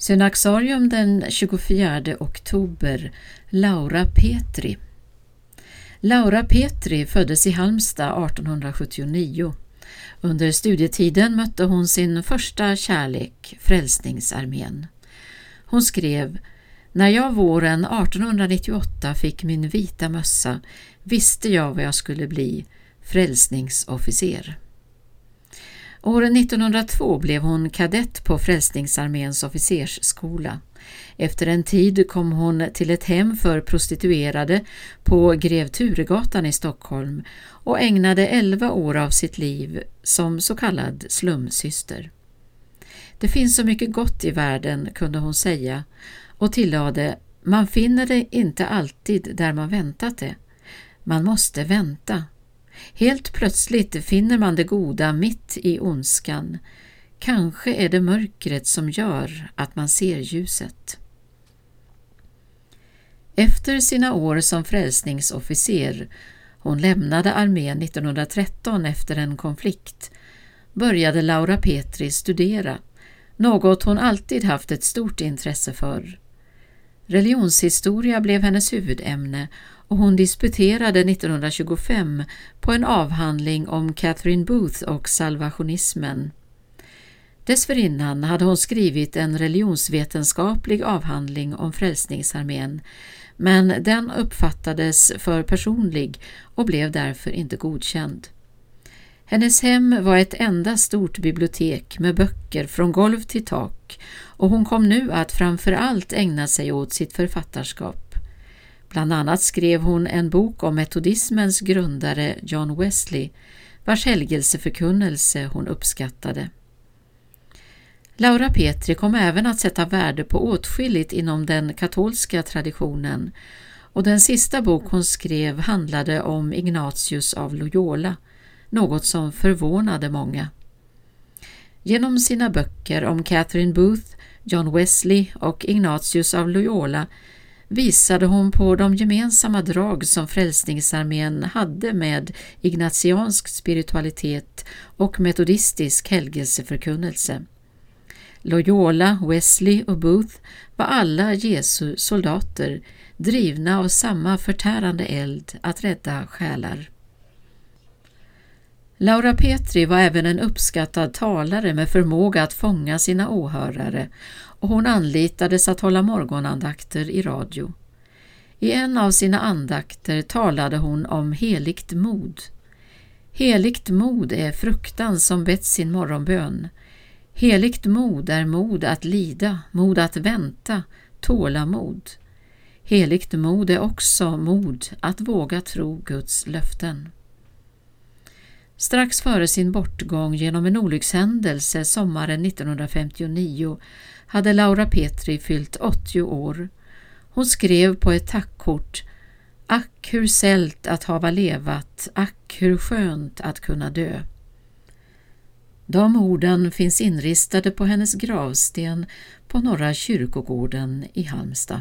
Synaxarium den 24 oktober Laura Petri Laura Petri föddes i Halmstad 1879. Under studietiden mötte hon sin första kärlek, Frälsningsarmén. Hon skrev När jag våren 1898 fick min vita mössa visste jag vad jag skulle bli, frälsningsofficer. År 1902 blev hon kadett på Frälsningsarméns officersskola. Efter en tid kom hon till ett hem för prostituerade på Grev Turegatan i Stockholm och ägnade elva år av sitt liv som så kallad slumsyster. Det finns så mycket gott i världen, kunde hon säga och tillade, man finner det inte alltid där man väntat det. Man måste vänta. Helt plötsligt finner man det goda mitt i ondskan. Kanske är det mörkret som gör att man ser ljuset. Efter sina år som frälsningsofficer, hon lämnade armén 1913 efter en konflikt, började Laura Petri studera, något hon alltid haft ett stort intresse för. Religionshistoria blev hennes huvudämne och hon disputerade 1925 på en avhandling om Catherine Booth och salvationismen. Dessförinnan hade hon skrivit en religionsvetenskaplig avhandling om Frälsningsarmén men den uppfattades för personlig och blev därför inte godkänd. Hennes hem var ett enda stort bibliotek med böcker från golv till tak och hon kom nu att framför allt ägna sig åt sitt författarskap. Bland annat skrev hon en bok om metodismens grundare John Wesley, vars helgelseförkunnelse hon uppskattade. Laura Petri kom även att sätta värde på åtskilligt inom den katolska traditionen och den sista bok hon skrev handlade om Ignatius av Loyola, något som förvånade många. Genom sina böcker om Catherine Booth, John Wesley och Ignatius av Loyola visade hon på de gemensamma drag som Frälsningsarmén hade med ignatiansk spiritualitet och metodistisk helgelseförkunnelse. Loyola, Wesley och Booth var alla Jesu soldater, drivna av samma förtärande eld att rädda själar. Laura Petri var även en uppskattad talare med förmåga att fånga sina åhörare och hon anlitades att hålla morgonandakter i radio. I en av sina andakter talade hon om heligt mod. Heligt mod är fruktan som bett sin morgonbön. Heligt mod är mod att lida, mod att vänta, tålamod. Heligt mod är också mod att våga tro Guds löften. Strax före sin bortgång genom en olyckshändelse sommaren 1959 hade Laura Petri fyllt 80 år. Hon skrev på ett tackkort Ack hur sällt att hava levat, ack hur skönt att kunna dö. De orden finns inristade på hennes gravsten på Norra kyrkogården i Halmstad.